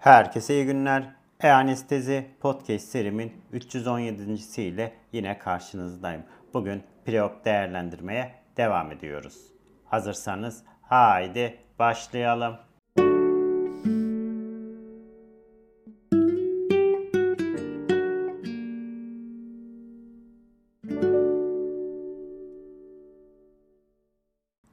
Herkese iyi günler. E-Anestezi Podcast serimin 317. ile yine karşınızdayım. Bugün preop değerlendirmeye devam ediyoruz. Hazırsanız haydi başlayalım.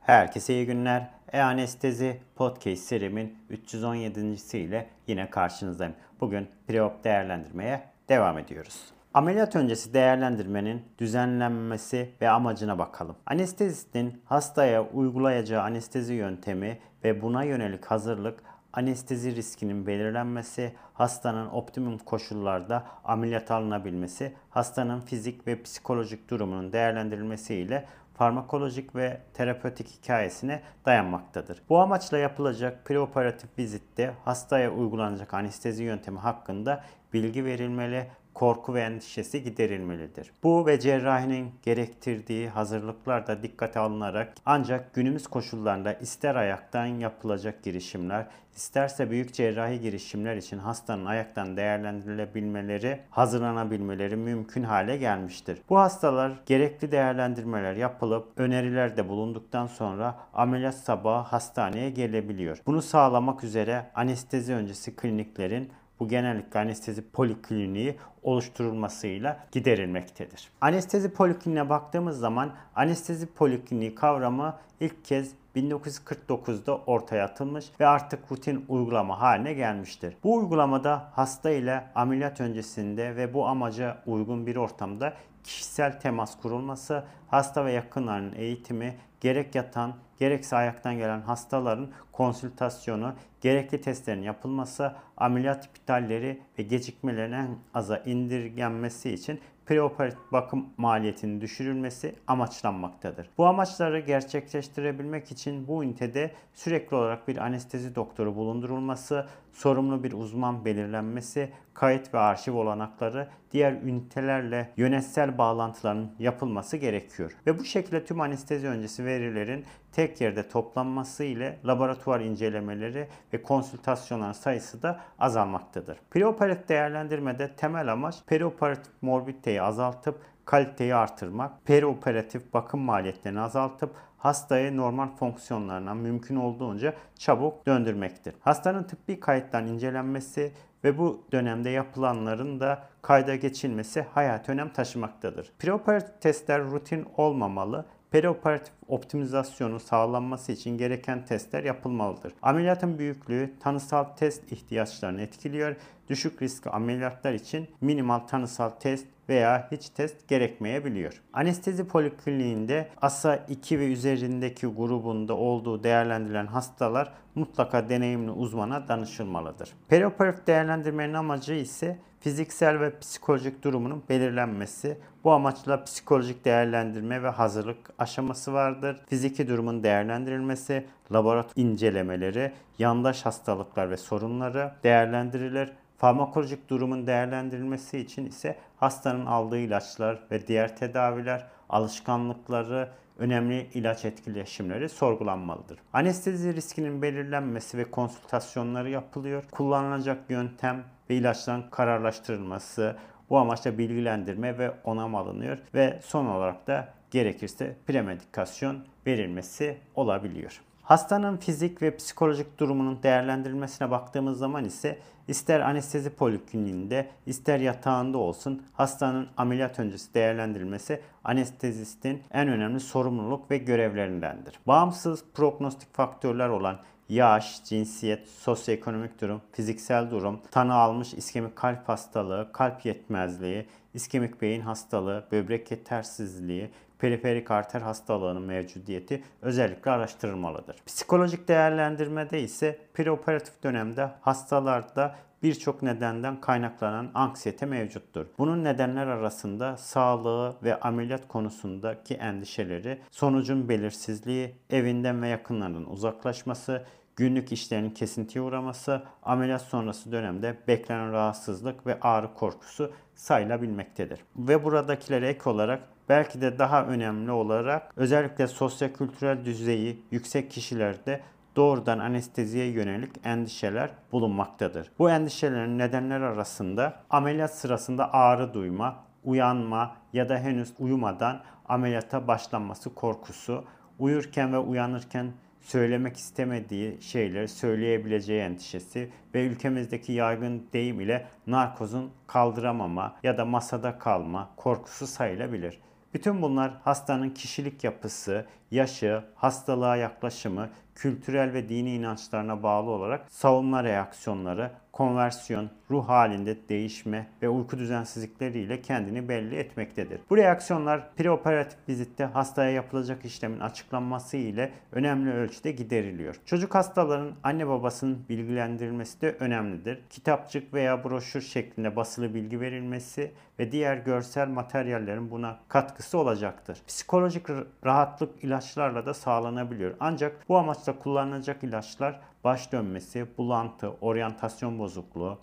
Herkese iyi günler. E-Anestezi Podcast serimin 317. ile yine karşınızdayım. Bugün preop değerlendirmeye devam ediyoruz. Ameliyat öncesi değerlendirmenin düzenlenmesi ve amacına bakalım. Anestezistin hastaya uygulayacağı anestezi yöntemi ve buna yönelik hazırlık anestezi riskinin belirlenmesi, hastanın optimum koşullarda ameliyat alınabilmesi, hastanın fizik ve psikolojik durumunun değerlendirilmesi ile farmakolojik ve terapötik hikayesine dayanmaktadır. Bu amaçla yapılacak preoperatif vizitte hastaya uygulanacak anestezi yöntemi hakkında bilgi verilmeli, korku ve endişesi giderilmelidir. Bu ve cerrahinin gerektirdiği hazırlıklar da dikkate alınarak ancak günümüz koşullarında ister ayaktan yapılacak girişimler, isterse büyük cerrahi girişimler için hastanın ayaktan değerlendirilebilmeleri, hazırlanabilmeleri mümkün hale gelmiştir. Bu hastalar gerekli değerlendirmeler yapılıp önerilerde bulunduktan sonra ameliyat sabahı hastaneye gelebiliyor. Bunu sağlamak üzere anestezi öncesi kliniklerin bu genellikle anestezi polikliniği oluşturulmasıyla giderilmektedir. Anestezi polikliniğe baktığımız zaman anestezi polikliniği kavramı ilk kez 1949'da ortaya atılmış ve artık rutin uygulama haline gelmiştir. Bu uygulamada hasta ile ameliyat öncesinde ve bu amaca uygun bir ortamda kişisel temas kurulması, hasta ve yakınlarının eğitimi, gerek yatan gerekse ayaktan gelen hastaların konsültasyonu, gerekli testlerin yapılması, ameliyat iptalleri ve gecikmelerin en aza indirgenmesi için preoperatif bakım maliyetinin düşürülmesi amaçlanmaktadır. Bu amaçları gerçekleştirebilmek için bu ünitede sürekli olarak bir anestezi doktoru bulundurulması, sorumlu bir uzman belirlenmesi, kayıt ve arşiv olanakları diğer ünitelerle yönetsel bağlantıların yapılması gerekiyor. Ve bu şekilde tüm anestezi öncesi verilerin tek yerde toplanması ile laboratuvar incelemeleri ve konsültasyonlar sayısı da azalmaktadır. Preoperatif değerlendirmede temel amaç perioperatif morbiditeyi azaltıp kaliteyi artırmak, perioperatif bakım maliyetlerini azaltıp hastayı normal fonksiyonlarına mümkün olduğunca çabuk döndürmektir. Hastanın tıbbi kayıttan incelenmesi ve bu dönemde yapılanların da kayda geçilmesi hayat önem taşımaktadır. Preoperatif testler rutin olmamalı perioperatif optimizasyonu sağlanması için gereken testler yapılmalıdır. Ameliyatın büyüklüğü tanısal test ihtiyaçlarını etkiliyor. Düşük riskli ameliyatlar için minimal tanısal test veya hiç test gerekmeyebiliyor. Anestezi polikliniğinde ASA 2 ve üzerindeki grubunda olduğu değerlendirilen hastalar mutlaka deneyimli uzmana danışılmalıdır. Perioperatif değerlendirmenin amacı ise fiziksel ve psikolojik durumunun belirlenmesi. Bu amaçla psikolojik değerlendirme ve hazırlık aşaması vardır. Fiziki durumun değerlendirilmesi, laboratuvar incelemeleri, yandaş hastalıklar ve sorunları değerlendirilir. Farmakolojik durumun değerlendirilmesi için ise hastanın aldığı ilaçlar ve diğer tedaviler, alışkanlıkları, önemli ilaç etkileşimleri sorgulanmalıdır. Anestezi riskinin belirlenmesi ve konsültasyonları yapılıyor. Kullanılacak yöntem ve ilaçların kararlaştırılması, bu amaçla bilgilendirme ve onam alınıyor ve son olarak da gerekirse premedikasyon verilmesi olabiliyor. Hastanın fizik ve psikolojik durumunun değerlendirilmesine baktığımız zaman ise ister anestezi polikliniğinde ister yatağında olsun hastanın ameliyat öncesi değerlendirilmesi anestezistin en önemli sorumluluk ve görevlerindendir. Bağımsız prognostik faktörler olan yaş, cinsiyet, sosyoekonomik durum, fiziksel durum, tanı almış iskemik kalp hastalığı, kalp yetmezliği, iskemik beyin hastalığı, böbrek yetersizliği, periferik arter hastalığının mevcudiyeti özellikle araştırılmalıdır. Psikolojik değerlendirmede ise preoperatif dönemde hastalarda birçok nedenden kaynaklanan anksiyete mevcuttur. Bunun nedenler arasında sağlığı ve ameliyat konusundaki endişeleri, sonucun belirsizliği, evinden ve yakınlarından uzaklaşması, günlük işlerinin kesintiye uğraması, ameliyat sonrası dönemde beklenen rahatsızlık ve ağrı korkusu sayılabilmektedir. Ve buradakilere ek olarak belki de daha önemli olarak özellikle sosyokültürel düzeyi yüksek kişilerde doğrudan anesteziye yönelik endişeler bulunmaktadır. Bu endişelerin nedenleri arasında ameliyat sırasında ağrı duyma, uyanma ya da henüz uyumadan ameliyata başlanması korkusu, uyurken ve uyanırken söylemek istemediği şeyleri söyleyebileceği endişesi ve ülkemizdeki yaygın deyim ile narkozun kaldıramama ya da masada kalma korkusu sayılabilir. Bütün bunlar hastanın kişilik yapısı, yaşı, hastalığa yaklaşımı, kültürel ve dini inançlarına bağlı olarak savunma reaksiyonları, konversiyon, ruh halinde değişme ve uyku düzensizlikleriyle kendini belli etmektedir. Bu reaksiyonlar preoperatif vizitte hastaya yapılacak işlemin açıklanması ile önemli ölçüde gideriliyor. Çocuk hastaların anne babasının bilgilendirilmesi de önemlidir. Kitapçık veya broşür şeklinde basılı bilgi verilmesi ve diğer görsel materyallerin buna katkısı olacaktır. Psikolojik rahatlık ilaçlarla da sağlanabiliyor. Ancak bu amaçla kullanılacak ilaçlar baş dönmesi, bulantı, oryantasyon bozukluğu,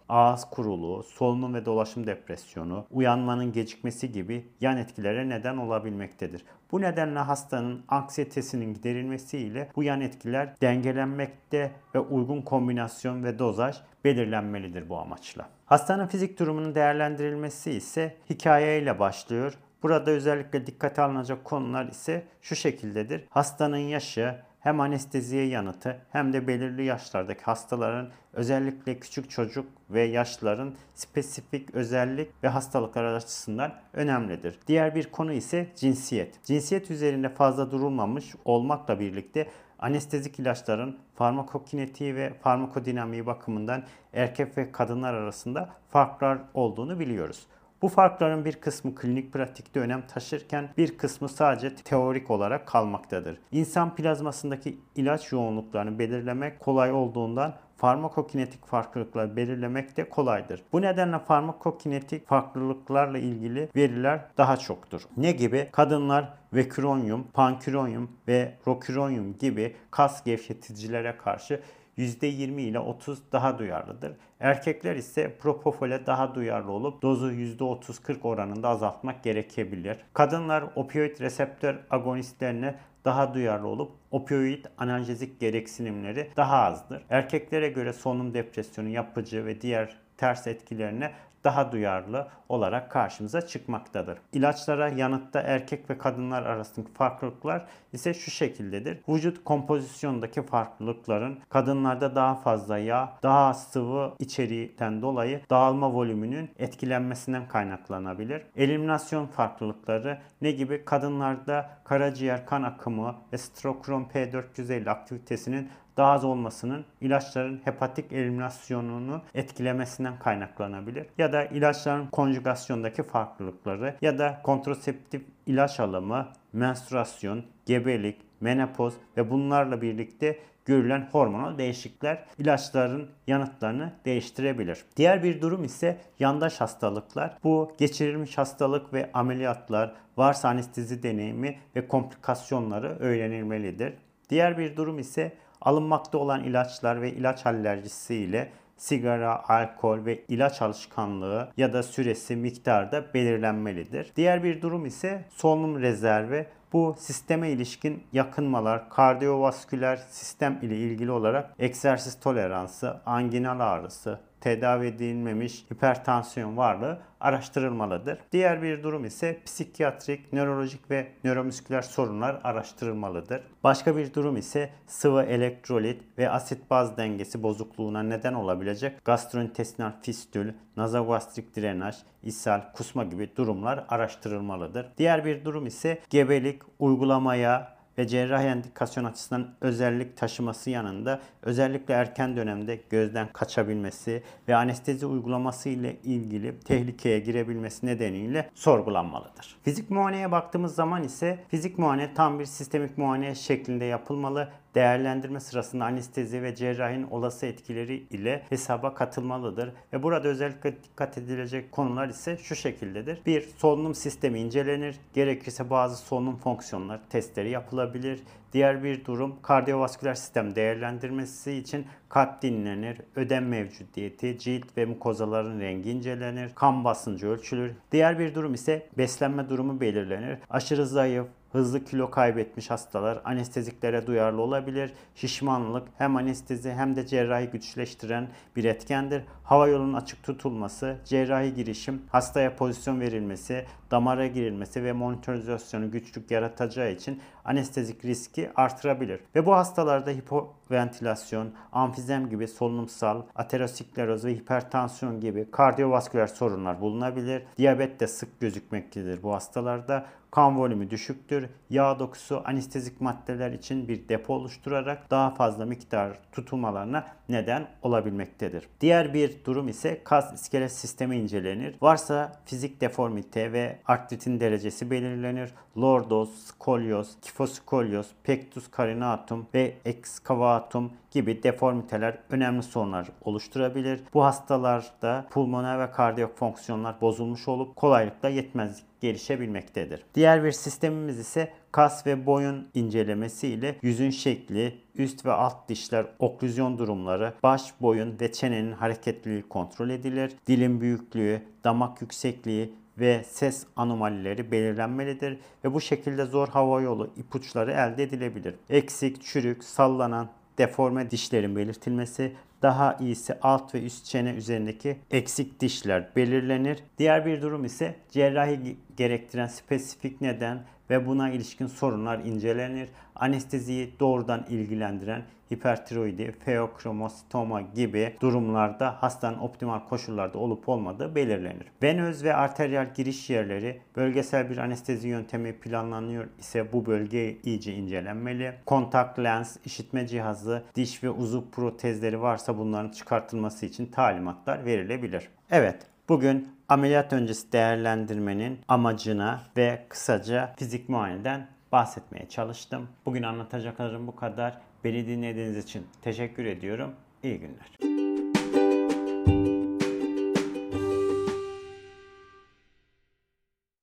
ağız kuruluğu, solunum ve dolaşım depresyonu, uyanmanın gecikmesi gibi yan etkilere neden olabilmektedir. Bu nedenle hastanın anksiyetesinin giderilmesiyle bu yan etkiler dengelenmekte ve uygun kombinasyon ve dozaj belirlenmelidir bu amaçla. Hastanın fizik durumunun değerlendirilmesi ise hikayeyle başlıyor. Burada özellikle dikkate alınacak konular ise şu şekildedir. Hastanın yaşı, hem anesteziye yanıtı hem de belirli yaşlardaki hastaların özellikle küçük çocuk ve yaşlıların spesifik özellik ve hastalıklar açısından önemlidir. Diğer bir konu ise cinsiyet. Cinsiyet üzerinde fazla durulmamış olmakla birlikte anestezik ilaçların farmakokinetiği ve farmakodinamiği bakımından erkek ve kadınlar arasında farklar olduğunu biliyoruz. Bu farkların bir kısmı klinik pratikte önem taşırken bir kısmı sadece teorik olarak kalmaktadır. İnsan plazmasındaki ilaç yoğunluklarını belirlemek kolay olduğundan farmakokinetik farklılıklar belirlemek de kolaydır. Bu nedenle farmakokinetik farklılıklarla ilgili veriler daha çoktur. Ne gibi? Kadınlar veküronyum, panküronyum ve roküronyum gibi kas gevşeticilere karşı %20 ile 30 daha duyarlıdır. Erkekler ise propofole daha duyarlı olup dozu %30-40 oranında azaltmak gerekebilir. Kadınlar opioid reseptör agonistlerine daha duyarlı olup opioid analjezik gereksinimleri daha azdır. Erkeklere göre solunum depresyonu yapıcı ve diğer ters etkilerine daha duyarlı olarak karşımıza çıkmaktadır. İlaçlara yanıtta erkek ve kadınlar arasındaki farklılıklar ise şu şekildedir. Vücut kompozisyondaki farklılıkların kadınlarda daha fazla yağ, daha sıvı içeriğinden dolayı dağılma volümünün etkilenmesinden kaynaklanabilir. Eliminasyon farklılıkları ne gibi? Kadınlarda karaciğer kan akımı ve strokrom P450 aktivitesinin daha az olmasının ilaçların hepatik eliminasyonunu etkilemesinden kaynaklanabilir. Ya da ilaçların konjugasyondaki farklılıkları ya da kontraseptif ilaç alımı, menstruasyon, gebelik, menopoz ve bunlarla birlikte görülen hormonal değişiklikler ilaçların yanıtlarını değiştirebilir. Diğer bir durum ise yandaş hastalıklar. Bu geçirilmiş hastalık ve ameliyatlar, varsa anestezi deneyimi ve komplikasyonları öğrenilmelidir. Diğer bir durum ise alınmakta olan ilaçlar ve ilaç alerjisi ile sigara, alkol ve ilaç alışkanlığı ya da süresi miktarda belirlenmelidir. Diğer bir durum ise solunum rezervi. Bu sisteme ilişkin yakınmalar, kardiyovasküler sistem ile ilgili olarak egzersiz toleransı, anginal ağrısı, tedavi edilmemiş hipertansiyon varlığı araştırılmalıdır. Diğer bir durum ise psikiyatrik, nörolojik ve nöromüsküler sorunlar araştırılmalıdır. Başka bir durum ise sıvı elektrolit ve asit baz dengesi bozukluğuna neden olabilecek gastrointestinal fistül, nazogastrik drenaj, ishal, kusma gibi durumlar araştırılmalıdır. Diğer bir durum ise gebelik, uygulamaya ve cerrahi endikasyon açısından özellik taşıması yanında özellikle erken dönemde gözden kaçabilmesi ve anestezi uygulaması ile ilgili tehlikeye girebilmesi nedeniyle sorgulanmalıdır. Fizik muayeneye baktığımız zaman ise fizik muayene tam bir sistemik muayene şeklinde yapılmalı değerlendirme sırasında anestezi ve cerrahinin olası etkileri ile hesaba katılmalıdır. Ve burada özellikle dikkat edilecek konular ise şu şekildedir. Bir, solunum sistemi incelenir. Gerekirse bazı solunum fonksiyonları testleri yapılabilir. Diğer bir durum kardiyovasküler sistem değerlendirmesi için kalp dinlenir, ödem mevcudiyeti, cilt ve mukozaların rengi incelenir, kan basıncı ölçülür. Diğer bir durum ise beslenme durumu belirlenir. Aşırı zayıf, hızlı kilo kaybetmiş hastalar anesteziklere duyarlı olabilir. Şişmanlık hem anestezi hem de cerrahi güçleştiren bir etkendir. Hava yolunun açık tutulması, cerrahi girişim, hastaya pozisyon verilmesi, damara girilmesi ve monitorizasyonu güçlük yaratacağı için anestezik riski artırabilir. Ve bu hastalarda hipoventilasyon, amfizem gibi solunumsal, ateroskleroz ve hipertansiyon gibi kardiyovasküler sorunlar bulunabilir. Diyabet de sık gözükmektedir bu hastalarda. Kan volümü düşüktür. Yağ dokusu anestezik maddeler için bir depo oluşturarak daha fazla miktar tutulmalarına neden olabilmektedir. Diğer bir durum ise kas iskelet sistemi incelenir. Varsa fizik deformite ve artritin derecesi belirlenir. Lordoz, skolyoz, kifoskolyoz, pectus carinatum ve excavatum gibi deformiteler önemli sorunlar oluşturabilir. Bu hastalarda pulmoner ve kardiyak fonksiyonlar bozulmuş olup kolaylıkla yetmezlik gelişebilmektedir. Diğer bir sistemimiz ise kas ve boyun incelemesi ile yüzün şekli, üst ve alt dişler, oklüzyon durumları, baş, boyun ve çenenin hareketliliği kontrol edilir. Dilin büyüklüğü, damak yüksekliği ve ses anomalileri belirlenmelidir ve bu şekilde zor hava yolu ipuçları elde edilebilir. Eksik, çürük, sallanan, deforme dişlerin belirtilmesi, daha iyisi alt ve üst çene üzerindeki eksik dişler belirlenir. Diğer bir durum ise cerrahi gerektiren spesifik neden ve buna ilişkin sorunlar incelenir. Anesteziyi doğrudan ilgilendiren hipertiroidi, feokromositoma gibi durumlarda hastanın optimal koşullarda olup olmadığı belirlenir. Venöz ve arteriyel giriş yerleri bölgesel bir anestezi yöntemi planlanıyor ise bu bölge iyice incelenmeli. Kontak lens, işitme cihazı, diş ve uzuv protezleri varsa bunların çıkartılması için talimatlar verilebilir. Evet, bugün ameliyat öncesi değerlendirmenin amacına ve kısaca fizik muayeneden bahsetmeye çalıştım. Bugün anlatacaklarım bu kadar. Beni dinlediğiniz için teşekkür ediyorum. İyi günler.